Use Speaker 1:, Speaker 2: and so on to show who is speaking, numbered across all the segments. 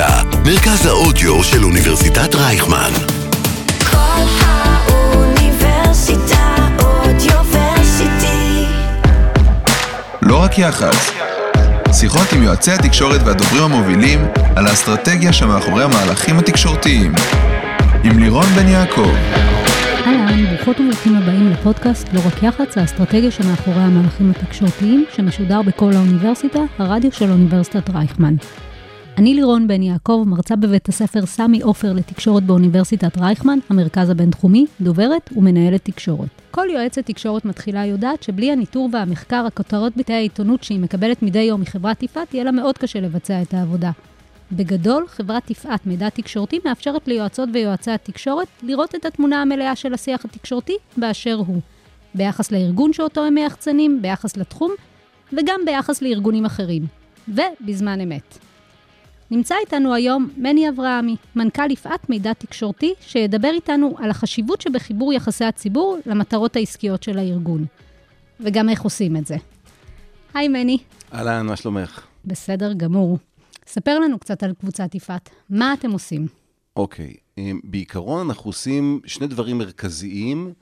Speaker 1: האוניברסיטה, מרכז האודיו של אוניברסיטת רייכמן.
Speaker 2: כל האוניברסיטה אודיוורסיטי.
Speaker 3: לא רק יח"צ. שיחות עם יועצי התקשורת והדוברים המובילים על האסטרטגיה שמאחורי המהלכים התקשורתיים. עם לירון בן יעקב.
Speaker 4: אהלן, ברוכות וברוכים הבאים לפודקאסט לא רק יח"צ, האסטרטגיה שמאחורי המהלכים התקשורתיים, שמשודר בכל האוניברסיטה, הרדיו של אוניברסיטת רייכמן. אני לירון בן יעקב, מרצה בבית הספר סמי עופר לתקשורת באוניברסיטת רייכמן, המרכז הבינתחומי, דוברת ומנהלת תקשורת. כל יועצת תקשורת מתחילה יודעת שבלי הניטור והמחקר, הכותרות בתאי העיתונות שהיא מקבלת מדי יום מחברת יפעת, יהיה לה מאוד קשה לבצע את העבודה. בגדול, חברת יפעת מידע תקשורתי מאפשרת ליועצות ויועצי התקשורת לראות את התמונה המלאה של השיח התקשורתי באשר הוא, ביחס לארגון שאותו הם מייחצנים, ביחס לתחום, וגם ביחס לארגונים אחרים, ובזמן אמת. נמצא איתנו היום מני אברהמי, מנכ"ל יפעת מידע תקשורתי, שידבר איתנו על החשיבות שבחיבור יחסי הציבור למטרות העסקיות של הארגון. וגם איך עושים את זה. היי מני.
Speaker 5: אהלן, מה שלומך?
Speaker 4: בסדר גמור. ספר לנו קצת על קבוצת יפעת. מה אתם עושים?
Speaker 5: אוקיי, אמ, בעיקרון אנחנו עושים שני דברים מרכזיים,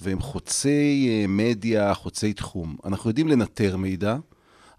Speaker 5: והם חוצי אה, מדיה, חוצי תחום. אנחנו יודעים לנטר מידע.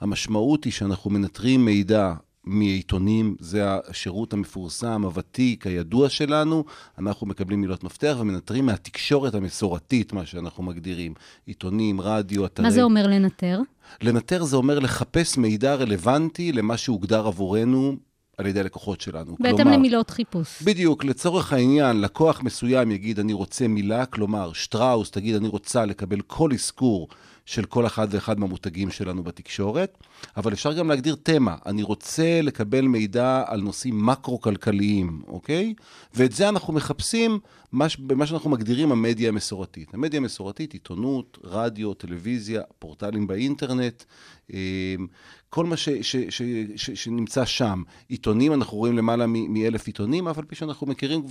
Speaker 5: המשמעות היא שאנחנו מנטרים מידע מעיתונים, זה השירות המפורסם, הוותיק, הידוע שלנו. אנחנו מקבלים מילות מפתח ומנטרים מהתקשורת המסורתית, מה שאנחנו מגדירים. עיתונים, רדיו, אתרי...
Speaker 4: מה זה אומר לנטר?
Speaker 5: לנטר זה אומר לחפש מידע רלוונטי למה שהוגדר עבורנו על ידי הלקוחות שלנו.
Speaker 4: בהתאם
Speaker 5: כלומר,
Speaker 4: למילות חיפוש.
Speaker 5: בדיוק, לצורך העניין, לקוח מסוים יגיד, אני רוצה מילה, כלומר, שטראוס תגיד, אני רוצה לקבל כל אזכור של כל אחד ואחד מהמותגים שלנו בתקשורת, אבל אפשר גם להגדיר תמה, אני רוצה לקבל מידע על נושאים מקרו-כלכליים, אוקיי? ואת זה אנחנו מחפשים מש, במה שאנחנו מגדירים המדיה המסורתית. המדיה המסורתית, עיתונות, רדיו, טלוויזיה, פורטלים באינטרנט, אה, כל מה ש, ש, ש, ש, שנמצא שם. עיתונים, אנחנו רואים למעלה מאלף עיתונים, אף על פי שאנחנו מכירים,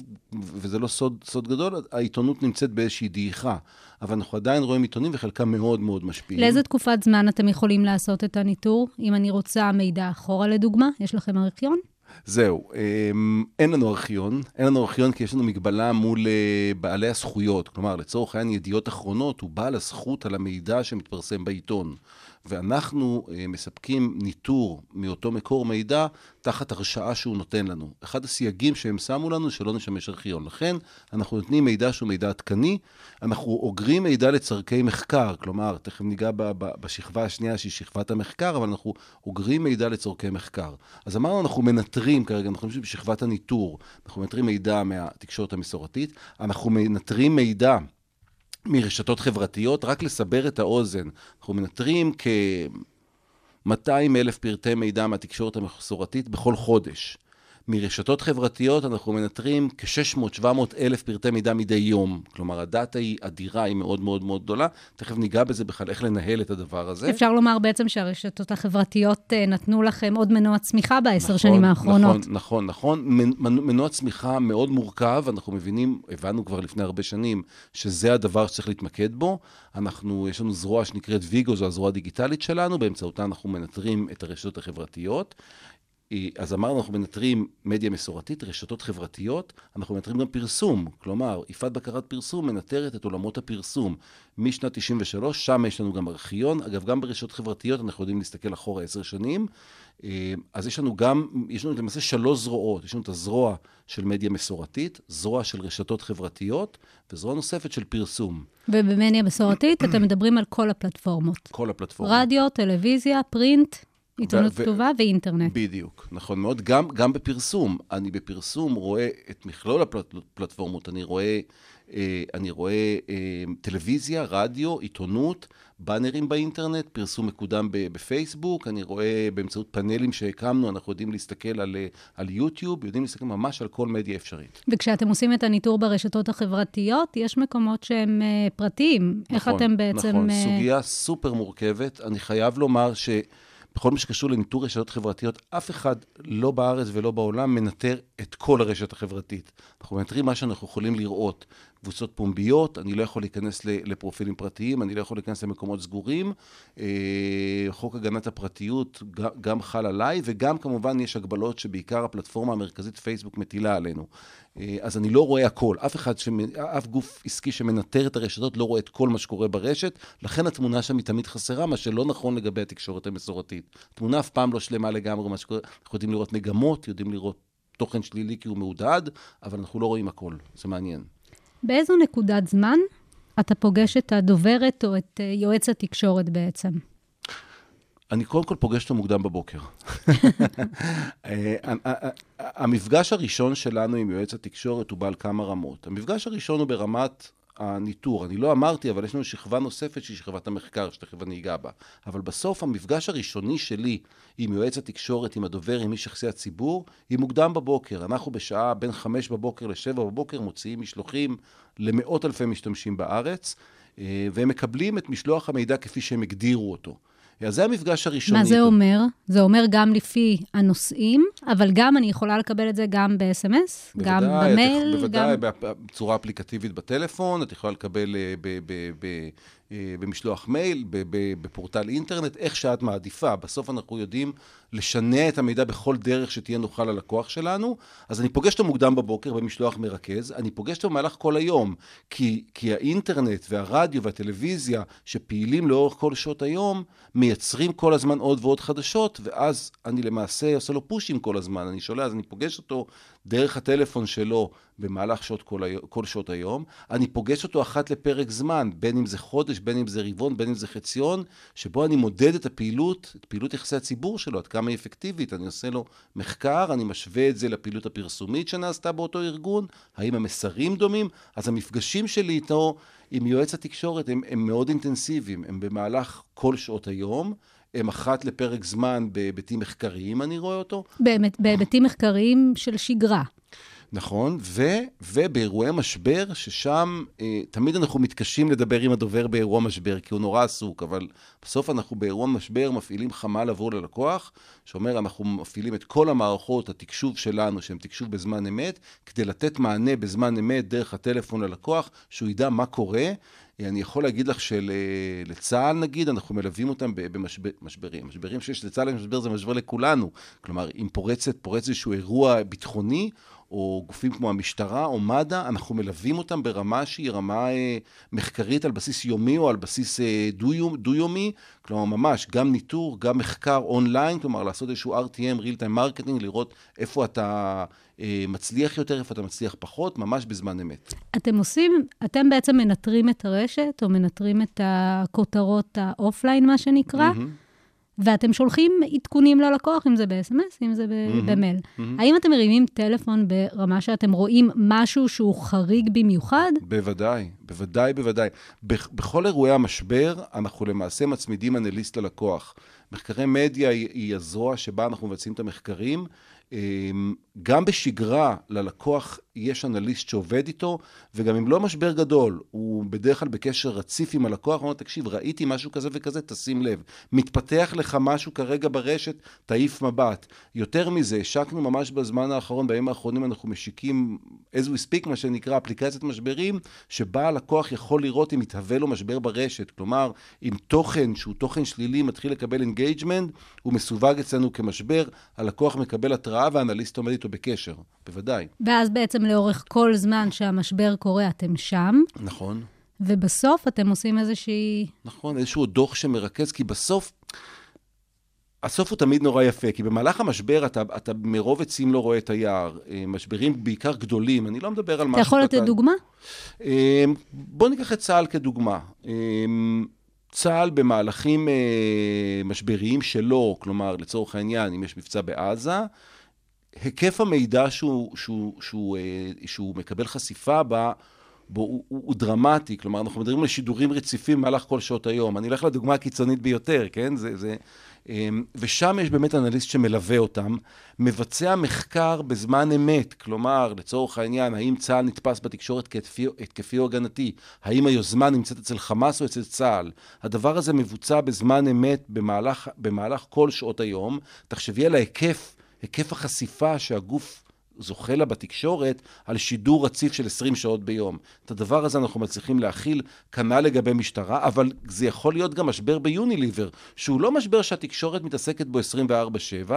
Speaker 5: וזה לא סוד, סוד גדול, העיתונות נמצאת באיזושהי דעיכה. אבל אנחנו עדיין רואים עיתונים וחלקם מאוד מאוד משפיעים.
Speaker 4: לאיזה תקופת זמן אתם יכולים לעשות את הניטור? אם אני רוצה מידע אחורה לדוגמה, יש לכם ארכיון?
Speaker 5: זהו, אמ, אין לנו ארכיון, אין לנו ארכיון כי יש לנו מגבלה מול אה, בעלי הזכויות. כלומר, לצורך העניין ידיעות אחרונות הוא בעל הזכות על המידע שמתפרסם בעיתון. ואנחנו אה, מספקים ניטור מאותו מקור מידע תחת הרשאה שהוא נותן לנו. אחד הסייגים שהם שמו לנו שלא נשמש ארכיון. לכן אנחנו נותנים מידע שהוא מידע עדכני, אנחנו אוגרים מידע לצורכי מחקר, כלומר, תכף ניגע בשכבה השנייה שהיא שכבת המחקר, אבל אנחנו אוגרים מידע לצורכי מחקר. אז אמרנו, אנחנו מנטרים כרגע, אנחנו חושבים שבשכבת הניטור, אנחנו מנטרים מידע מהתקשורת המסורתית, אנחנו מנטרים מידע מרשתות חברתיות, רק לסבר את האוזן. אנחנו מנטרים כ-200 אלף פרטי מידע מהתקשורת המסורתית בכל חודש. מרשתות חברתיות אנחנו מנטרים כ-600-700 אלף פרטי מידע מדי יום. כלומר, הדאטה היא אדירה, היא מאוד מאוד מאוד גדולה. תכף ניגע בזה בכלל, איך לנהל את הדבר הזה.
Speaker 4: אפשר לומר בעצם שהרשתות החברתיות אה, נתנו לכם עוד מנוע צמיחה בעשר
Speaker 5: נכון,
Speaker 4: שנים האחרונות.
Speaker 5: נכון, נכון, נכון. מנ- מנוע צמיחה מאוד מורכב, אנחנו מבינים, הבנו כבר לפני הרבה שנים, שזה הדבר שצריך להתמקד בו. אנחנו, יש לנו זרוע שנקראת ויגו, זו הזרוע הדיגיטלית שלנו, באמצעותה אנחנו מנטרים את הרשתות החברתיות. אז אמרנו, אנחנו מנטרים מדיה מסורתית, רשתות חברתיות, אנחנו מנטרים גם פרסום. כלומר, יפעת בקרת פרסום מנטרת את עולמות הפרסום. משנת 93, שם יש לנו גם ארכיון. אגב, גם ברשתות חברתיות אנחנו יודעים להסתכל אחורה עשר שנים. אה, אז יש לנו גם, יש לנו למעשה שלוש זרועות. יש לנו את הזרוע של מדיה מסורתית, זרוע של רשתות חברתיות, וזרוע נוספת של פרסום.
Speaker 4: ובמדיה מסורתית אתם מדברים על כל הפלטפורמות.
Speaker 5: כל הפלטפורמות.
Speaker 4: רדיו, טלוויזיה, פרינט, עיתונות
Speaker 5: ו-
Speaker 4: כתובה ואינטרנט.
Speaker 5: בדיוק, נכון מאוד. גם, גם בפרסום, אני בפרסום רואה את מכלול הפלטפורמות, אני רואה, אה, אני רואה אה, טלוויזיה, רדיו, עיתונות, באנרים באינטרנט, פרסום מקודם בפייסבוק, אני רואה באמצעות פאנלים שהקמנו, אנחנו יודעים להסתכל על, אה, על יוטיוב, יודעים להסתכל ממש על כל מדיה אפשרית.
Speaker 4: וכשאתם עושים את הניטור ברשתות החברתיות, יש מקומות שהם אה, פרטיים. איך
Speaker 5: נכון,
Speaker 4: אתם בעצם...
Speaker 5: נכון,
Speaker 4: אה,
Speaker 5: סוגיה סופר מורכבת. אני חייב לומר ש... בכל מה שקשור לניטור רשתות חברתיות, אף אחד, לא בארץ ולא בעולם, מנטר את כל הרשת החברתית. אנחנו מנטרים מה שאנחנו יכולים לראות. קבוצות פומביות, אני לא יכול להיכנס לפרופילים פרטיים, אני לא יכול להיכנס למקומות סגורים. אה, חוק הגנת הפרטיות גם חל עליי, וגם כמובן יש הגבלות שבעיקר הפלטפורמה המרכזית פייסבוק מטילה עלינו. אה, אז אני לא רואה הכל. אף אחד, שמ- אף גוף עסקי שמנטר את הרשתות לא רואה את כל מה שקורה ברשת, לכן התמונה שם היא תמיד חסרה, מה שלא נכון לגבי התקשורת המסורתית. התמונה אף פעם לא שלמה לגמרי, מה שקורה, אנחנו יודעים לראות מגמות, יודעים לראות תוכן שלילי כי הוא מעודד, אבל אנחנו לא רואים הכל, זה מעניין.
Speaker 4: באיזו נקודת זמן אתה פוגש את הדוברת או את אה, יועץ התקשורת בעצם?
Speaker 5: אני קודם כל פוגש אותו מוקדם בבוקר. אה, אה, המפגש הראשון שלנו עם יועץ התקשורת הוא בעל כמה רמות. המפגש הראשון הוא ברמת הניטור. אני לא אמרתי, אבל יש לנו שכבה נוספת שהיא שכבת המחקר, שתכף אני אגע בה. אבל בסוף המפגש הראשוני שלי עם יועץ התקשורת, עם הדובר, עם איש יחסי הציבור, היא מוקדם בבוקר. אנחנו בשעה בין חמש בבוקר לשבע בבוקר מוציאים משלוחים למאות אלפי משתמשים בארץ, אה, והם מקבלים את משלוח המידע כפי שהם הגדירו אותו. אז זה המפגש הראשוני.
Speaker 4: מה זה. אומר? זה אומר גם לפי הנושאים, אבל גם אני יכולה לקבל את זה גם ב-SMS, גם במייל,
Speaker 5: בוודאי,
Speaker 4: גם...
Speaker 5: בצורה אפליקטיבית בטלפון, את יכולה לקבל ב, ב, ב, אה, במשלוח מייל, בפורטל אינטרנט, איך שאת מעדיפה. בסוף אנחנו יודעים לשנע את המידע בכל דרך שתהיה נוחה ללקוח שלנו. אז אני פוגש אותו מוקדם בבוקר במשלוח מרכז, אני פוגש אותו במהלך כל היום, כי, כי האינטרנט והרדיו והטלוויזיה שפעילים לאורך כל שעות היום, מייצרים כל הזמן עוד ועוד חדשות, ואז אני למעשה עושה לו פושים כל הזמן. אני שולח, אז אני פוגש אותו דרך הטלפון שלו במהלך שעות כל, היום, כל שעות היום. אני פוגש אותו אחת לפרק זמן, בין אם זה חודש, בין אם זה רבעון, בין אם זה חציון, שבו אני מודד את הפעילות, את פעילות יחסי הציבור שלו, עד כמה היא אפקטיבית. אני עושה לו מחקר, אני משווה את זה לפעילות הפרסומית שנעשתה באותו ארגון, האם המסרים דומים. אז המפגשים שלי איתו, עם יועץ התקשורת, הם, הם מאוד אינטנסיביים, הם במהלך כל שעות היום. הם אחת לפרק זמן בהיבטים מחקריים, אני רואה אותו.
Speaker 4: באמת, בהיבטים מחקריים של שגרה.
Speaker 5: נכון, ו, ובאירועי משבר, ששם אה, תמיד אנחנו מתקשים לדבר עם הדובר באירוע משבר, כי הוא נורא עסוק, אבל בסוף אנחנו באירוע משבר מפעילים חמ"ל עבור ללקוח, שאומר, אנחנו מפעילים את כל המערכות, התקשוב שלנו, שהן תקשוב בזמן אמת, כדי לתת מענה בזמן אמת דרך הטלפון ללקוח, שהוא ידע מה קורה. אני יכול להגיד לך שלצה"ל נגיד, אנחנו מלווים אותם במשברים. משברים שיש לצה"ל משבר זה משבר לכולנו. כלומר, אם פורצת, פורץ איזשהו אירוע ביטחוני, או גופים כמו המשטרה או מד"א, אנחנו מלווים אותם ברמה שהיא רמה אה, מחקרית על בסיס יומי או על בסיס אה, דו-יומי, כלומר ממש גם ניטור, גם מחקר אונליין, כלומר לעשות איזשהו RTM, real time marketing, לראות איפה אתה אה, מצליח יותר, איפה אתה מצליח פחות, ממש בזמן אמת.
Speaker 4: אתם עושים, אתם בעצם מנטרים את הרשת, או מנטרים את הכותרות ה offline, מה שנקרא,
Speaker 5: Mm-hmm.
Speaker 4: ואתם שולחים עדכונים ללקוח, אם זה ב-SMS, אם זה ב- במייל. האם אתם מרימים טלפון ברמה שאתם רואים משהו שהוא חריג במיוחד?
Speaker 5: בוודאי, בוודאי, בוודאי. בכ- בכל אירועי המשבר, אנחנו למעשה מצמידים אנליסט ללקוח. מחקרי מדיה היא, היא הזרוע שבה אנחנו מבצעים את המחקרים. גם בשגרה ללקוח יש אנליסט שעובד איתו, וגם אם לא משבר גדול, הוא בדרך כלל בקשר רציף עם הלקוח, הוא אומר, תקשיב, ראיתי משהו כזה וכזה, תשים לב. מתפתח לך משהו כרגע ברשת, תעיף מבט. יותר מזה, השקנו ממש בזמן האחרון, בימים האחרונים אנחנו משיקים, as we speak, מה שנקרא, אפליקציית משברים, שבה הלקוח יכול לראות אם מתהווה לו משבר ברשת. כלומר, אם תוכן שהוא תוכן שלילי מתחיל לקבל engagement, הוא מסווג אצלנו כמשבר, הלקוח מקבל התראה והאנליסט עומד איתו בקשר, בוודאי.
Speaker 4: ואז בעצם לאורך כל זמן שהמשבר קורה, אתם שם,
Speaker 5: נכון.
Speaker 4: ובסוף אתם עושים איזושהי...
Speaker 5: נכון, איזשהו דוח שמרכז, כי בסוף, הסוף הוא תמיד נורא יפה, כי במהלך המשבר אתה, אתה מרוב עצים לא רואה את היער. אה, משברים בעיקר גדולים, אני לא מדבר על
Speaker 4: אתה
Speaker 5: משהו
Speaker 4: יכול לתת דוגמה?
Speaker 5: אה, בוא ניקח את צה"ל כדוגמה. אה, צה"ל במהלכים משבריים שלו, כלומר, לצורך העניין, אם יש מבצע בעזה, היקף המידע שהוא, שהוא, שהוא, אה, שהוא מקבל חשיפה בה, בו הוא, הוא, הוא דרמטי, כלומר, אנחנו מדברים על שידורים רציפים במהלך כל שעות היום. אני אלך לדוגמה הקיצונית ביותר, כן? זה, זה, אמ, ושם יש באמת אנליסט שמלווה אותם, מבצע מחקר בזמן אמת, כלומר, לצורך העניין, האם צה"ל נתפס בתקשורת כהתקפי, התקפי או הגנתי, האם היוזמה נמצאת אצל חמאס או אצל צה"ל. הדבר הזה מבוצע בזמן אמת במהלך, במהלך כל שעות היום. תחשבי על ההיקף, היקף החשיפה שהגוף זוכה לה בתקשורת על שידור רציף של 20 שעות ביום. את הדבר הזה אנחנו מצליחים להכיל, כנ"ל לגבי משטרה, אבל זה יכול להיות גם משבר ביוניליבר, שהוא לא משבר שהתקשורת מתעסקת בו 24/7,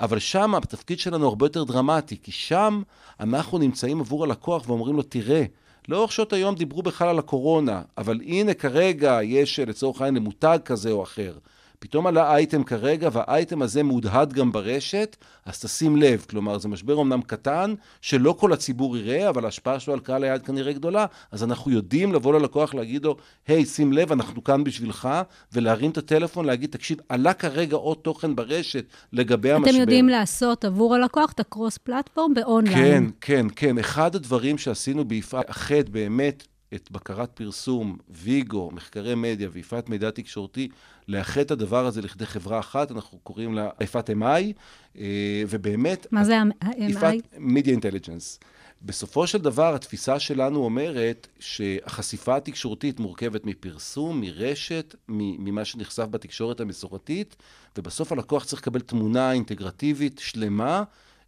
Speaker 5: אבל שם התפקיד שלנו הרבה יותר דרמטי, כי שם אנחנו נמצאים עבור הלקוח ואומרים לו, תראה, לאורך שעות היום דיברו בכלל על הקורונה, אבל הנה כרגע יש לצורך העניין מותג כזה או אחר. פתאום עלה אייטם כרגע, והאייטם הזה מהודהד גם ברשת, אז תשים לב. כלומר, זה משבר אמנם קטן, שלא כל הציבור יראה, אבל ההשפעה שלו על קהל היעד כנראה גדולה, אז אנחנו יודעים לבוא ללקוח, להגיד לו, היי, שים לב, אנחנו כאן בשבילך, ולהרים את הטלפון, להגיד, תקשיב, עלה כרגע עוד תוכן ברשת לגבי
Speaker 4: אתם
Speaker 5: המשבר.
Speaker 4: אתם יודעים לעשות עבור הלקוח את הקרוס פלטפורם באונליין.
Speaker 5: כן, כן, כן. אחד הדברים שעשינו ביפעת, באמת את בקרת פרסום, ויגו, מחקרי מדיה ויפעת מידע תקשורתי, לאחד את הדבר הזה לכדי חברה אחת, אנחנו קוראים לה יפעת MI, אה, ובאמת...
Speaker 4: מה זה ה-MI?
Speaker 5: מידיה אינטליג'נס. בסופו של דבר, התפיסה שלנו אומרת שהחשיפה התקשורתית מורכבת מפרסום, מרשת, ממה שנחשף בתקשורת המסורתית, ובסוף הלקוח צריך לקבל תמונה אינטגרטיבית שלמה,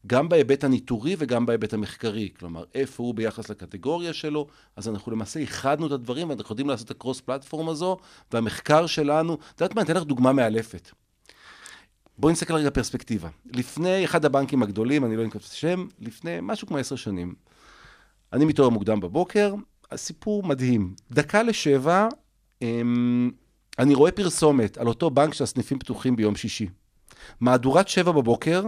Speaker 5: גם בהיבט הניטורי וגם בהיבט המחקרי. כלומר, איפה הוא ביחס לקטגוריה שלו, אז אנחנו למעשה איחדנו את הדברים, ואנחנו יודעים לעשות את הקרוס פלטפורם הזו, והמחקר שלנו, את יודעת מה, אני אתן לך דוגמה מאלפת. בואי נסתכל רגע פרספקטיבה. לפני אחד הבנקים הגדולים, אני לא אנקוט את השם, לפני משהו כמו עשר שנים. אני מתעורר מוקדם בבוקר, הסיפור מדהים. דקה לשבע, אמ, אני רואה פרסומת על אותו בנק שהסניפים פתוחים ביום שישי. מהדורת שבע בבוקר,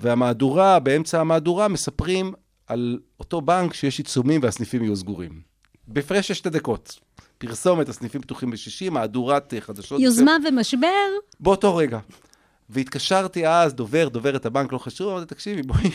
Speaker 5: והמהדורה, באמצע המהדורה, מספרים על אותו בנק שיש עיצומים והסניפים יהיו סגורים. בהפרש של שתי דקות. פרסומת, הסניפים פתוחים בשישי, מהדורת חדשות.
Speaker 4: יוזמה בספר. ומשבר.
Speaker 5: באותו רגע. והתקשרתי אז, דובר, דוברת הבנק, לא חשוב, אמרתי, תקשיבי, בואי,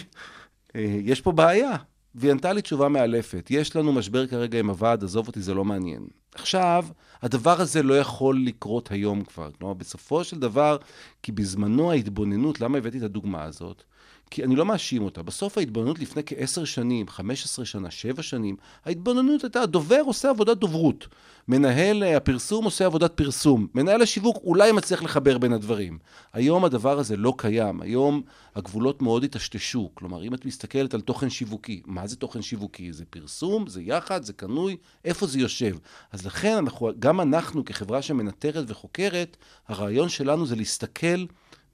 Speaker 5: אה, יש פה בעיה. והיא ענתה לי תשובה מאלפת. יש לנו משבר כרגע עם הוועד, עזוב אותי, זה לא מעניין. עכשיו, הדבר הזה לא יכול לקרות היום כבר. כלומר, בסופו של דבר, כי בזמנו ההתבוננות, למה הבאתי את הדוגמה הזאת? כי אני לא מאשים אותה. בסוף ההתבוננות לפני כעשר שנים, חמש עשרה שנה, שבע שנים, ההתבוננות הייתה, הדובר עושה עבודת דוברות. מנהל אה, הפרסום עושה עבודת פרסום. מנהל השיווק אולי מצליח לחבר בין הדברים. היום הדבר הזה לא קיים. היום הגבולות מאוד התשתשו. כלומר, אם את מסתכלת על תוכן שיווקי, מה זה תוכן שיווקי? זה פרסום, זה יחד, זה קנוי, איפה זה יושב? אז לכן, אנחנו, גם אנחנו כחברה שמנטרת וחוקרת, הרעיון שלנו זה להסתכל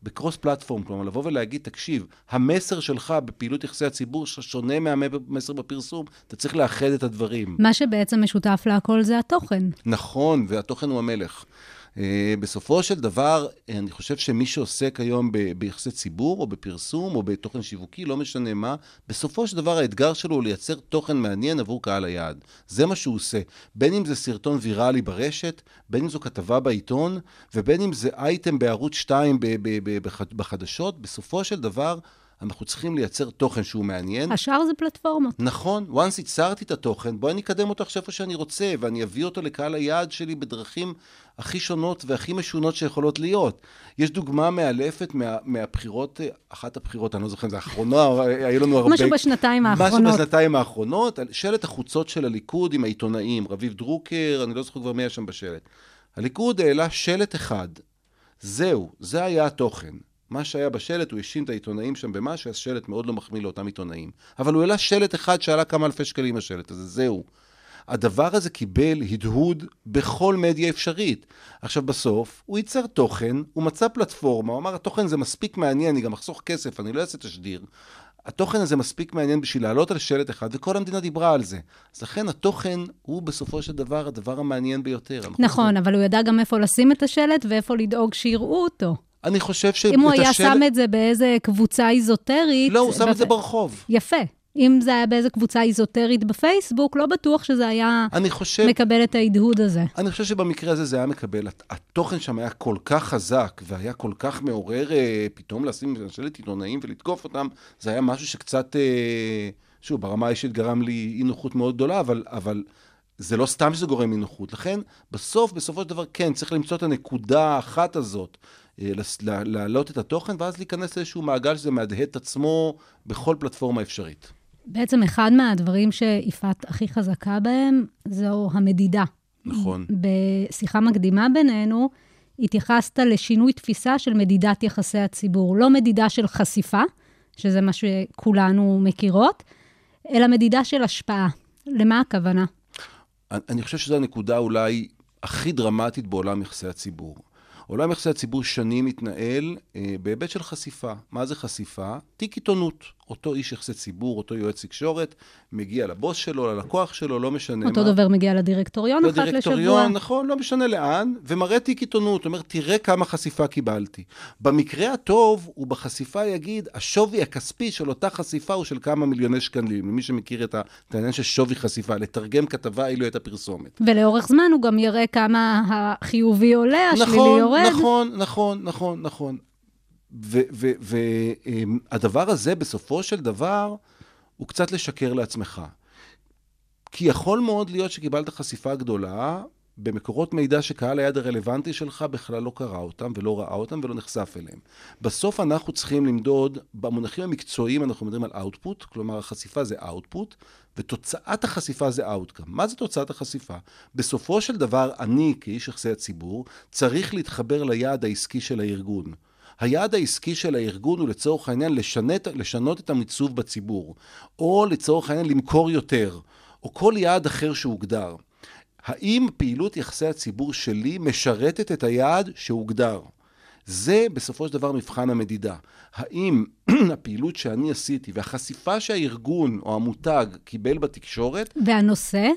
Speaker 5: בקרוס פלטפורם, כלומר לבוא ולהגיד, תקשיב, המסר שלך בפעילות יחסי הציבור שונה מהמסר בפרסום, אתה צריך לאחד את הדברים.
Speaker 4: מה שבעצם משותף להכל זה התוכן.
Speaker 5: נכון, והתוכן הוא המלך. אה, בסופו של דבר, אני חושב שמי שעוסק היום ב- ביחסי ציבור, או בפרסום, או בתוכן שיווקי, לא משנה מה, בסופו של דבר האתגר שלו הוא לייצר תוכן מעניין עבור קהל היעד. זה מה שהוא עושה. בין אם זה סרטון ויראלי ברשת, בין אם זו כתבה בעיתון, ובין אם זה אייטם בערוץ 2 ב- ב- ב- בחדשות, בסופו של דבר... אנחנו צריכים לייצר תוכן שהוא מעניין.
Speaker 4: השאר זה פלטפורמות.
Speaker 5: נכון, once ייצרתי את התוכן, בואי אני אקדם אותו עכשיו איפה שאני רוצה, ואני אביא אותו לקהל היעד שלי בדרכים הכי שונות והכי משונות שיכולות להיות. יש דוגמה מאלפת מה, מהבחירות, אחת הבחירות, אני לא זוכר אם זה האחרונה, היו לנו הרבה...
Speaker 4: משהו בשנתיים האחרונות.
Speaker 5: משהו בשנתיים האחרונות, שלט החוצות של הליכוד עם העיתונאים, רביב דרוקר, אני לא זוכר כבר מי היה שם בשלט. הליכוד העלה שלט אחד. זהו, זה היה התוכן. מה שהיה בשלט, הוא האשים את העיתונאים שם במשהו, אז שלט מאוד לא מחמיא לאותם עיתונאים. אבל הוא העלה שלט אחד שעלה כמה אלפי שקלים השלט הזה, זהו. הדבר הזה קיבל הדהוד בכל מדיה אפשרית. עכשיו בסוף, הוא ייצר תוכן, הוא מצא פלטפורמה, הוא אמר, התוכן זה מספיק מעניין, אני גם אחסוך כסף, אני לא אעשה תשדיר. התוכן הזה מספיק מעניין בשביל לעלות על שלט אחד, וכל המדינה דיברה על זה. אז לכן התוכן הוא בסופו של דבר הדבר המעניין ביותר.
Speaker 4: נכון. אבל הוא ידע גם איפה לשים את השלט ואיפה לדאוג שיראו אותו.
Speaker 5: אני חושב
Speaker 4: השלט... אם הוא היה השל... שם את זה באיזה קבוצה איזוטרית...
Speaker 5: לא, הוא שם את זה ברחוב.
Speaker 4: יפה. אם זה היה באיזה קבוצה איזוטרית בפייסבוק, לא בטוח שזה היה חושב, מקבל את ההדהוד הזה.
Speaker 5: אני חושב שבמקרה הזה זה היה מקבל. התוכן שם היה כל כך חזק, והיה כל כך מעורר אה, פתאום לשים שלט עיתונאים ולתקוף אותם, זה היה משהו שקצת, אה, שוב, ברמה האישית גרם לי אי נוחות מאוד גדולה, אבל, אבל זה לא סתם שזה גורם אי נוחות. לכן, בסוף, בסופו של דבר, כן, צריך למצוא את הנקודה האחת הזאת. אה, להעלות את התוכן, ואז להיכנס לאיזשהו מעגל שזה מהדהד את עצמו בכל פלטפורמה אפשרית.
Speaker 4: בעצם אחד מהדברים שיפעת הכי חזקה בהם, זו המדידה.
Speaker 5: נכון.
Speaker 4: בשיחה מקדימה בינינו, התייחסת לשינוי תפיסה של מדידת יחסי הציבור. לא מדידה של חשיפה, שזה מה שכולנו מכירות, אלא מדידה של השפעה. למה הכוונה?
Speaker 5: אני- חושב שזו הנקודה אולי הכי דרמטית בעולם יחסי הציבור. עולם יחסי הציבור שנים מתנהל אה, בהיבט של חשיפה. מה זה חשיפה? תיק עיתונות. אותו איש יחסי ציבור, אותו יועץ תקשורת, מגיע לבוס שלו, ללקוח שלו, לא משנה
Speaker 4: אותו
Speaker 5: מה.
Speaker 4: דובר מגיע לדירקטוריון אחת לשבוע.
Speaker 5: לדירקטוריון, נכון, לא משנה לאן, ומראה תיק עיתונות, אומר, תראה כמה חשיפה קיבלתי. במקרה הטוב, הוא בחשיפה יגיד, השווי הכספי של אותה חשיפה הוא של כמה מיליוני שקלים. למי שמכיר את העניין של שווי חשיפה, לתרגם כתבה אילו הייתה פרסומת.
Speaker 4: ולאורך זמן הוא גם יראה כמה החיובי עולה, השלילי יורד.
Speaker 5: נכון, נכון, נכון, נכון. והדבר הזה, בסופו של דבר, הוא קצת לשקר לעצמך. כי יכול מאוד להיות שקיבלת חשיפה גדולה במקורות מידע שקהל היד הרלוונטי שלך בכלל לא קרא אותם ולא ראה אותם ולא נחשף אליהם. בסוף אנחנו צריכים למדוד, במונחים המקצועיים אנחנו מדברים על output, כלומר החשיפה זה output, ותוצאת החשיפה זה outcome. מה זה תוצאת החשיפה? בסופו של דבר, אני כאיש יחסי הציבור צריך להתחבר ליעד העסקי של הארגון. היעד העסקי של הארגון הוא לצורך העניין לשנת, לשנות את המיצוב בציבור, או לצורך העניין למכור יותר, או כל יעד אחר שהוגדר. האם פעילות יחסי הציבור שלי משרתת את היעד שהוגדר? זה בסופו של דבר מבחן המדידה. האם הפעילות שאני עשיתי והחשיפה שהארגון או המותג קיבל בתקשורת,
Speaker 4: והנושא?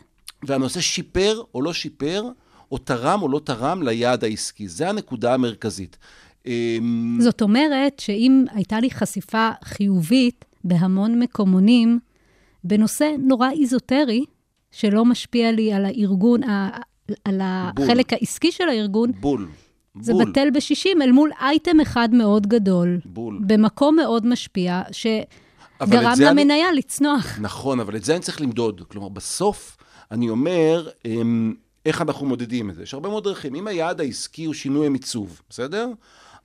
Speaker 5: והנושא שיפר או לא שיפר, או תרם או לא תרם ליעד העסקי. זה הנקודה המרכזית. אמ,
Speaker 4: זאת אומרת שאם הייתה לי חשיפה חיובית בהמון מקומונים, בנושא נורא איזוטרי, שלא משפיע לי על הארגון, על החלק העסקי של הארגון,
Speaker 5: בול.
Speaker 4: זה
Speaker 5: בול.
Speaker 4: בטל בשישים אל מול אייטם אחד מאוד גדול,
Speaker 5: בול.
Speaker 4: במקום מאוד משפיע, שגרם
Speaker 5: זה אני-
Speaker 4: למניה לצנוח.
Speaker 5: נכון, אבל את זה אני צריך למדוד. כלומר, בסוף אני אומר, אמ, איך אנחנו מודדים את זה? יש הרבה מאוד דרכים. אם היעד העסקי הוא שינוי המיצוב, בסדר?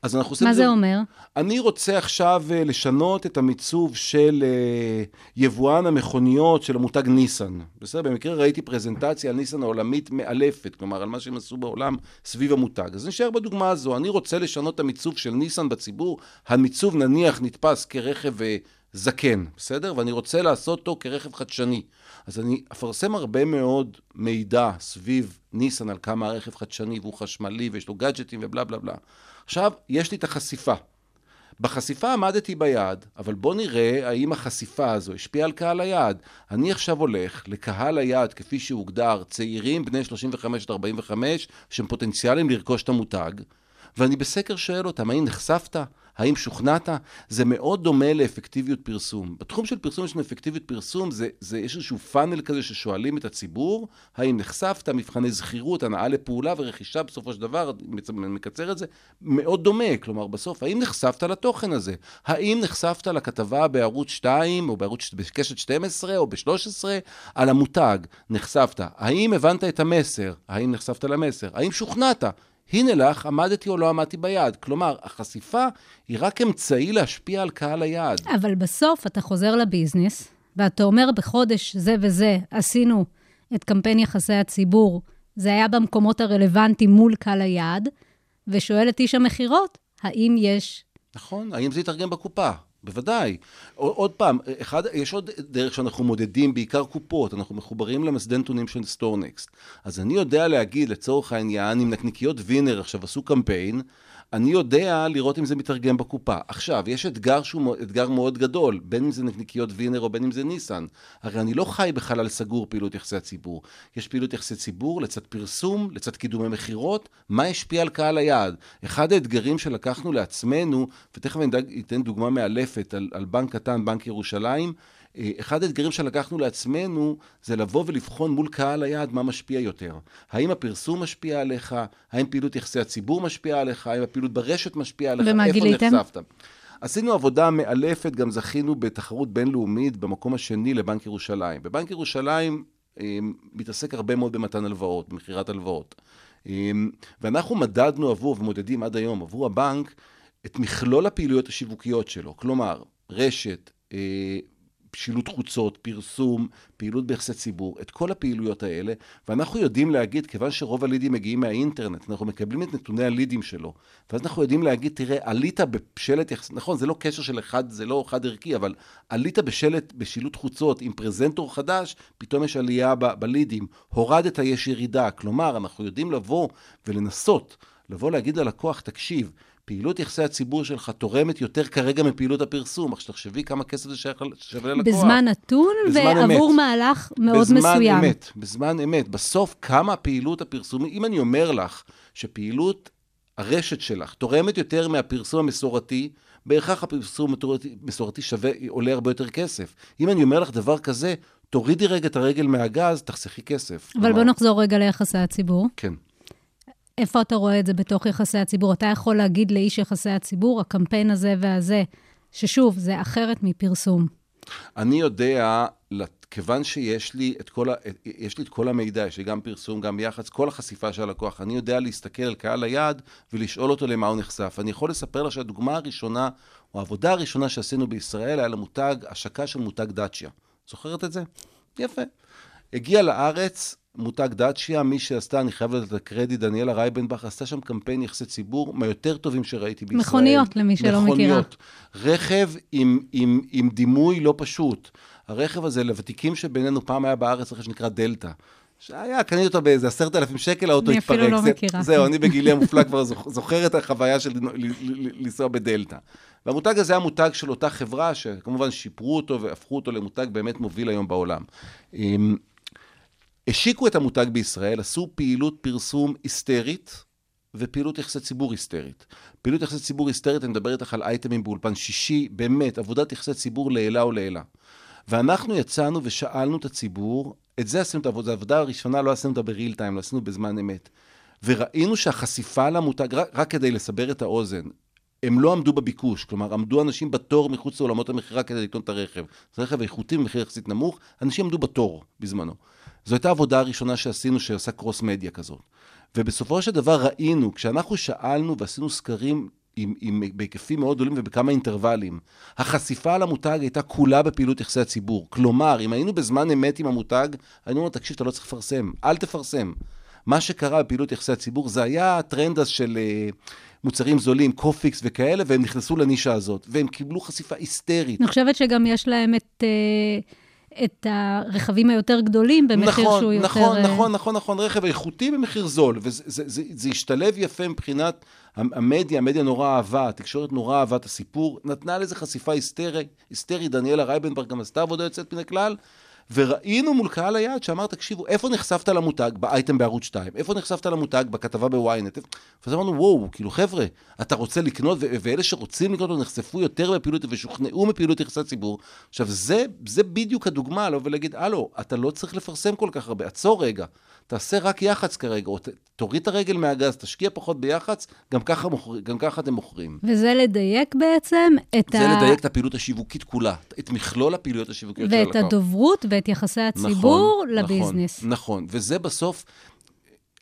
Speaker 5: אז אנחנו עושים...
Speaker 4: מה
Speaker 5: את
Speaker 4: זה אומר?
Speaker 5: אני רוצה עכשיו אה, לשנות את המיצוב של אה, יבואן המכוניות של המותג ניסן. בסדר? במקרה ראיתי פרזנטציה על ניסן העולמית מאלפת, כלומר, על מה שהם עשו בעולם סביב המותג. אז נשאר בדוגמה הזו. אני רוצה לשנות את המיצוב של ניסן בציבור. המיצוב נניח נתפס כרכב אה, זקן, בסדר? ואני רוצה לעשות אותו כרכב חדשני. אז אני אפרסם הרבה מאוד מידע סביב ניסן על כמה הרכב חדשני והוא חשמלי ויש לו גאדג'טים ובלה בלה בלה. עכשיו, יש לי את החשיפה. בחשיפה עמדתי ביעד, אבל בוא נראה האם החשיפה הזו השפיעה על קהל היעד. אני עכשיו הולך לקהל היעד כפי שהוגדר, צעירים בני 35 עד 45, שהם פוטנציאלים לרכוש את המותג, ואני בסקר שואל אותם, האם נחשפת? האם שוכנעת? זה מאוד דומה לאפקטיביות פרסום. בתחום של פרסום יש לנו אפקטיביות פרסום, זה, זה יש איזשהו פאנל כזה ששואלים את הציבור, האם נחשפת, מבחני זכירות, הנאה לפעולה ורכישה בסופו של דבר, אני מקצר את זה, מאוד דומה. כלומר, בסוף, האם נחשפת לתוכן הזה? האם נחשפת לכתבה בערוץ 2, או בערוץ, בקשת 12, או ב-13, על המותג? נחשפת. האם הבנת את המסר? האם נחשפת למסר? האם שוכנעת? הנה לך, עמדתי או לא עמדתי ביעד. כלומר, החשיפה היא רק אמצעי להשפיע על קהל היעד.
Speaker 4: אבל בסוף אתה חוזר לביזנס, ואתה אומר, בחודש זה וזה עשינו את קמפיין יחסי הציבור, זה היה במקומות הרלוונטיים מול קהל היעד, ושואל את איש המכירות, האם יש...
Speaker 5: נכון, האם זה יתרגם בקופה? בוודאי. עוד פעם, אחד, יש עוד דרך שאנחנו מודדים, בעיקר קופות, אנחנו מחוברים למסדי נתונים של StoreNext. אז אני יודע להגיד, לצורך העניין, אם נקניקיות וינר עכשיו עשו קמפיין, אני יודע לראות אם זה מתרגם בקופה. עכשיו, יש אתגר שהוא אתגר מאוד גדול, בין אם זה נקניקיות וינר או בין אם זה ניסן. הרי אני לא חי בחלל סגור פעילות יחסי הציבור. יש פעילות יחסי ציבור לצד פרסום, לצד קידומי מכירות, מה השפיע על קהל היעד. אחד האתגרים שלקחנו לעצמנו, ותכף אני אתן דוגמה מאלפת על, על בנק קטן, בנק ירושלים, אחד האתגרים שלקחנו לעצמנו זה לבוא ולבחון מול קהל היעד מה משפיע יותר. האם הפרסום משפיע עליך? האם פעילות יחסי הציבור משפיעה עליך? האם הפעילות ברשת משפיעה עליך?
Speaker 4: ומה גיליתם?
Speaker 5: נחשפת? עשינו עבודה מאלפת, גם זכינו בתחרות בינלאומית במקום השני לבנק ירושלים. בבנק ירושלים אה, מתעסק הרבה מאוד במתן הלוואות, במכירת הלוואות. אה, ואנחנו מדדנו עבור, ומודדים עד היום, עבור הבנק, את מכלול הפעילויות השיווקיות שלו. כלומר, רשת, אה, שילוט חוצות, פרסום, פעילות ביחסי ציבור, את כל הפעילויות האלה, ואנחנו יודעים להגיד, כיוון שרוב הלידים מגיעים מהאינטרנט, אנחנו מקבלים את נתוני הלידים שלו, ואז אנחנו יודעים להגיד, תראה, עלית בשלט יחס... נכון, זה לא קשר של אחד, זה לא חד ערכי, אבל עלית בשלט, בשילוט חוצות עם פרזנטור חדש, פתאום יש עלייה ב- בלידים, הורדת, יש ירידה. כלומר, אנחנו יודעים לבוא ולנסות, לבוא להגיד ללקוח, תקשיב, פעילות יחסי הציבור שלך תורמת יותר כרגע מפעילות הפרסום. עכשיו תחשבי כמה כסף זה שייך- שווה ללקוח.
Speaker 4: בזמן נתון
Speaker 5: בזמן
Speaker 4: ועבור
Speaker 5: אמת.
Speaker 4: מהלך מאוד
Speaker 5: בזמן
Speaker 4: מסוים.
Speaker 5: אמת, בזמן אמת. בסוף, כמה פעילות הפרסומית, אם אני אומר לך שפעילות הרשת שלך תורמת יותר מהפרסום המסורתי, בהכרח הפרסום המסורתי- המסורתי שווה, עולה הרבה יותר כסף. אם אני אומר לך דבר כזה, תורידי רגע את הרגל מהגז, תחסכי כסף.
Speaker 4: אבל
Speaker 5: כלומר,
Speaker 4: בוא נחזור רגע ליחסי הציבור.
Speaker 5: כן.
Speaker 4: איפה אתה רואה את זה בתוך יחסי הציבור? אתה יכול להגיד לאיש יחסי הציבור, הקמפיין הזה והזה, ששוב, זה אחרת מפרסום.
Speaker 5: אני יודע, כיוון שיש לי את כל, ה, יש לי את כל המידע, יש לי גם פרסום, גם יח"צ, כל החשיפה של הלקוח, אני יודע להסתכל על קהל היעד ולשאול אותו למה הוא נחשף. אני יכול לספר לך שהדוגמה הראשונה, או העבודה הראשונה שעשינו בישראל, היה למותג, השקה של מותג דאצ'יה. זוכרת את זה? יפה. הגיע לארץ מותג דאצ'יה, מי שעשתה, אני חייב לתת את הקרדיט, דניאלה רייבנבך, עשתה שם קמפיין יחסי ציבור מהיותר טובים שראיתי בישראל.
Speaker 4: מכוניות, למי שלא מכירה.
Speaker 5: מכוניות. רכב עם, עם, עם דימוי לא פשוט. הרכב הזה, לוותיקים שבינינו, פעם היה בארץ רכב שנקרא דלתא. שהיה, קניתי אותו באיזה עשרת אלפים שקל, האוטו
Speaker 4: אני
Speaker 5: התפרק.
Speaker 4: אפילו לא
Speaker 5: זה-
Speaker 4: מכירה.
Speaker 5: זהו, אני בגילי המופלג כבר זוכ- זוכר את החוויה של לנסוע בדלתא. והמותג הזה היה מותג של אותה חברה, שכמובן שיפרו אותו והפכו אותו למותג באמת מוביל היום בעולם. השיקו את המותג בישראל, עשו פעילות פרסום היסטרית ופעילות יחסי ציבור היסטרית. פעילות יחסי ציבור היסטרית, אני מדבר איתך על אייטמים באולפן שישי, באמת, עבודת יחסי ציבור לעילה ולעילה. ואנחנו יצאנו ושאלנו את הציבור, את זה עשינו את העבודה, העבודה הראשונה לא עשינו אותה בריל טיים, לא עשינו בזמן אמת. וראינו שהחשיפה למותג, רק, רק כדי לסבר את האוזן, הם לא עמדו בביקוש, כלומר, עמדו אנשים בתור מחוץ לעולמות המכירה כדי לקנות את הרכב. זה רכב איכותי במחיר יחסית נמוך, אנשים עמדו בתור בזמנו. זו הייתה העבודה הראשונה שעשינו, שעשה קרוס מדיה כזאת. ובסופו של דבר ראינו, כשאנחנו שאלנו ועשינו סקרים עם, עם, בהיקפים מאוד גדולים ובכמה אינטרוולים, החשיפה למותג הייתה כולה בפעילות יחסי הציבור. כלומר, אם היינו בזמן אמת עם המותג, היינו אומרים, תקשיב, אתה לא צריך לפרסם, אל תפרסם. מה שקרה בפעילות יחסי הציבור, זה היה הטרנד הזה של אה, מוצרים זולים, קופיקס וכאלה, והם נכנסו לנישה הזאת, והם קיבלו חשיפה היסטרית.
Speaker 4: אני חושבת שגם יש להם את, אה, את הרכבים היותר גדולים במחיר
Speaker 5: נכון,
Speaker 4: שהוא יותר...
Speaker 5: נכון, נכון, נכון, נכון, רכב איכותי במחיר זול, וזה זה, זה, זה השתלב יפה מבחינת המדיה, המדיה נורא אהבה, התקשורת נורא אהבה את הסיפור, נתנה לזה חשיפה היסטרי, היסטרית, דניאלה רייבנברג גם עשתה עבודה יוצאת מן הכלל, וראינו מול קהל היעד שאמר, תקשיבו, איפה נחשפת למותג? באייטם בערוץ 2, איפה נחשפת למותג? בכתבה בוויינט. ואז אמרנו, וואו, כאילו, חבר'ה, אתה רוצה לקנות, ו- ואלה שרוצים לקנות נחשפו יותר בפעילות ושוכנעו מפעילות יחסי ציבור. עכשיו, זה, זה בדיוק הדוגמה, לבוא ולהגיד, הלו, אתה לא צריך לפרסם כל כך הרבה, עצור רגע, תעשה רק יח"צ כרגע, או ת, תוריד את הרגל מהגז, תשקיע פחות ביח"צ, גם ככה, מוכר, גם ככה אתם מוכרים.
Speaker 4: וזה לדייק בעצם את
Speaker 5: זה
Speaker 4: ה...
Speaker 5: לדייק את הפעילות השיווקית כולה, את מכלול הפעילויות השיווקיות של
Speaker 4: ואת
Speaker 5: הלקוח.
Speaker 4: הדוברות ואת יחסי הציבור
Speaker 5: נכון,
Speaker 4: לביזנס.
Speaker 5: נכון, נכון, וזה בסוף,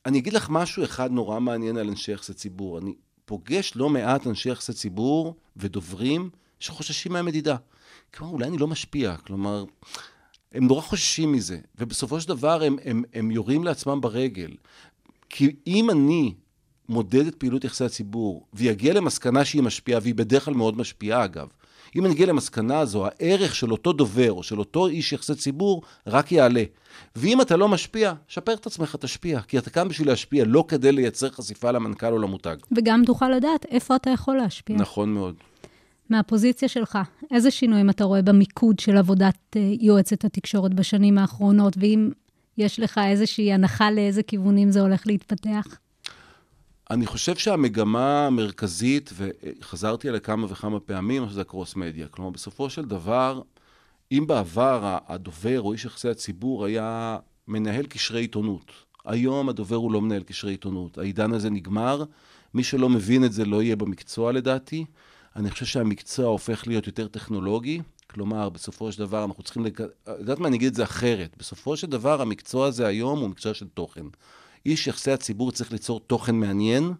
Speaker 5: אני אגיד לך משהו אחד נורא מעניין על אנשי יחסי ציבור. אני פוגש לא מעט אנשי יחסי ציבור ודוברים שחוששים מהמדידה. כלומר, אולי אני לא משפיע, כלומר, הם נורא חוששים מזה, ובסופו של דבר הם, הם, הם יורים לעצמם ברגל. כי אם אני מודד את פעילות יחסי הציבור, ויגיע למסקנה שהיא משפיעה, והיא בדרך כלל מאוד משפיעה אגב, אם אני אגיע למסקנה הזו, הערך של אותו דובר או של אותו איש יחסי ציבור רק יעלה. ואם אתה לא משפיע, שפר את עצמך, תשפיע. כי אתה כאן בשביל להשפיע, לא כדי לייצר חשיפה למנכ"ל או למותג.
Speaker 4: וגם תוכל לדעת איפה אתה יכול להשפיע.
Speaker 5: נכון מאוד.
Speaker 4: מהפוזיציה שלך, איזה שינויים אתה רואה במיקוד של עבודת אה, יועצת התקשורת בשנים האחרונות, ואם יש לך איזושהי הנחה לאיזה כיוונים זה הולך להתפתח?
Speaker 5: אני חושב שהמגמה המרכזית, וחזרתי עליה כמה וכמה פעמים, זה הקרוס מדיה. כלומר, בסופו של דבר, אם בעבר הדובר או איש יחסי הציבור היה מנהל קשרי עיתונות, היום הדובר הוא לא מנהל קשרי עיתונות. העידן הזה נגמר, מי שלא מבין את זה לא יהיה במקצוע לדעתי. אני חושב שהמקצוע הופך להיות יותר טכנולוגי, כלומר, בסופו של דבר אנחנו צריכים... לק... יודעת מה, אני אגיד את זה אחרת. בסופו של דבר, המקצוע הזה היום הוא מקצוע של תוכן. איש יחסי הציבור צריך ליצור תוכן מעניין.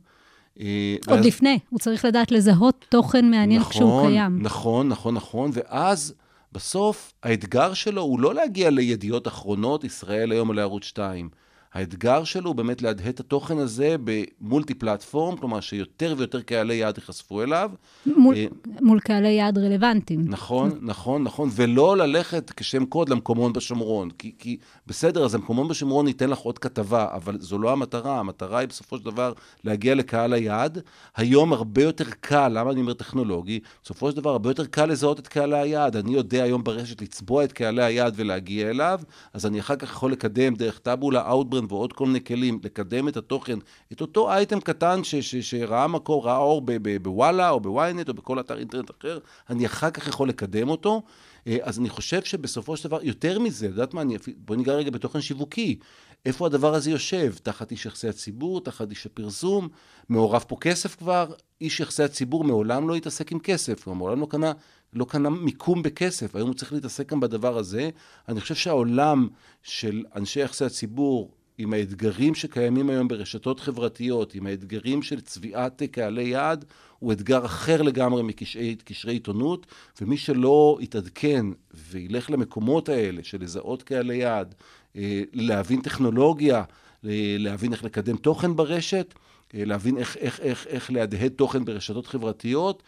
Speaker 5: אה,
Speaker 4: עוד
Speaker 5: ואז-
Speaker 4: לפני, הוא צריך לדעת לזהות תוכן מעניין כשהוא קיים.
Speaker 5: נכון, נכון, נכון, ואז בסוף האתגר שלו הוא לא להגיע לידיעות אחרונות, ישראל היום או לערוץ 2. האתגר שלו הוא באמת להדהד את התוכן הזה במולטי פלטפורם, כלומר שיותר ויותר קהלי יעד ייחשפו אליו.
Speaker 4: מול,
Speaker 5: אה,
Speaker 4: מול קהלי יעד רלוונטיים.
Speaker 5: נכון, נכון, נכון, ולא ללכת כשם קוד למקומון בשומרון. כי, כי בסדר, אז המקומון בשומרון ייתן לך עוד כתבה, אבל זו לא המטרה, המטרה היא בסופו של דבר להגיע לקהל היעד. היום הרבה יותר קל, למה אני אומר טכנולוגי? בסופו של דבר הרבה יותר קל לזהות את קהלי היעד. אני יודע היום ברשת לצבוע את קהלי היעד ולהגיע אליו, אז אני אחר כך יכול לקדם דרך טאבולה, אאוטברן ועוד כל מיני כלים, לקדם את התוכן, את אותו אייטם קטן ש, ש, שראה מקור, ראה אור בוואלה או בוויינט או בכל אתר אינטרנט אחר, אני אחר כך יכול לקדם אותו. אה, אז אני חושב שבסופו של דבר, יותר מזה, יודעת מה, אני, בוא ניגע רגע בתוכן שיווקי. איפה הדבר הזה יושב? תחת איש יחסי הציבור, תחת איש הפרסום, מעורב פה כסף כבר, איש יחסי הציבור מעולם לא התעסק עם כסף, הוא מעולם לא קנה, לא קנה מיקום בכסף, היום הוא צריך להתעסק גם בדבר הזה. אני חושב שהעולם של אנשי יחסי הציבור, עם האתגרים שקיימים היום ברשתות חברתיות, עם האתגרים של צביעת קהלי יעד, הוא אתגר אחר לגמרי מקשרי קשרי עיתונות, ומי שלא יתעדכן וילך למקומות האלה של לזהות קהלי יעד, אה, להבין טכנולוגיה, אה, להבין איך לקדם תוכן ברשת, אה, להבין איך, איך, איך, איך להדהד תוכן ברשתות חברתיות,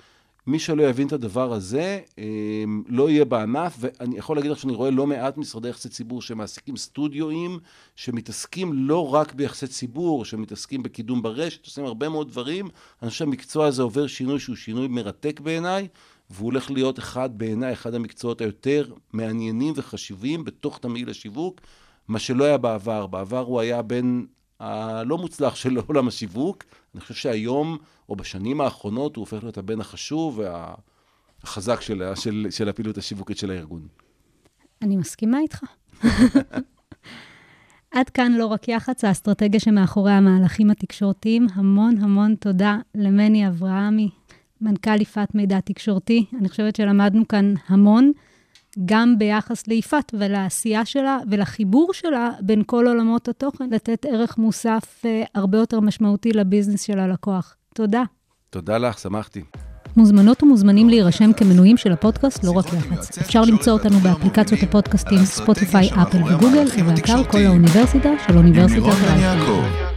Speaker 5: מי שלא יבין את הדבר הזה, אה, לא יהיה בענף, ואני יכול להגיד לך שאני רואה לא מעט משרדי יחסי ציבור שמעסיקים סטודיואים, שמתעסקים לא רק ביחסי ציבור, שמתעסקים בקידום ברשת, עושים הרבה מאוד דברים. אני חושב שהמקצוע הזה עובר שינוי שהוא שינוי מרתק בעיניי, והוא הולך להיות אחד, בעיניי, אחד המקצועות היותר מעניינים וחשובים בתוך תמהיל השיווק, מה שלא היה בעבר. בעבר הוא היה בין הלא מוצלח של עולם השיווק. אני חושב שהיום, או בשנים האחרונות, הוא הופך להיות הבן החשוב והחזק של, של, של הפעילות השיווקית של הארגון.
Speaker 4: אני מסכימה איתך. עד כאן לא רק יח"צ, האסטרטגיה שמאחורי המהלכים התקשורתיים. המון המון תודה למני אברהמי, מנכ"ל יפעת מידע תקשורתי. אני חושבת שלמדנו כאן המון, גם ביחס ליפעת ולעשייה שלה ולחיבור שלה בין כל עולמות התוכן, לתת ערך מוסף אה, הרבה יותר משמעותי לביזנס של הלקוח. תודה.
Speaker 5: תודה לך, שמחתי.
Speaker 4: מוזמנות ומוזמנים להירשם כמנויים של הפודקאסט לא רק יח"צ. אפשר למצוא אותנו באפליקציות הפודקאסטים ספוטיפיי, אפל וגוגל, ובאתר כל האוניברסיטה של אוניברסיטת.
Speaker 3: יעקב.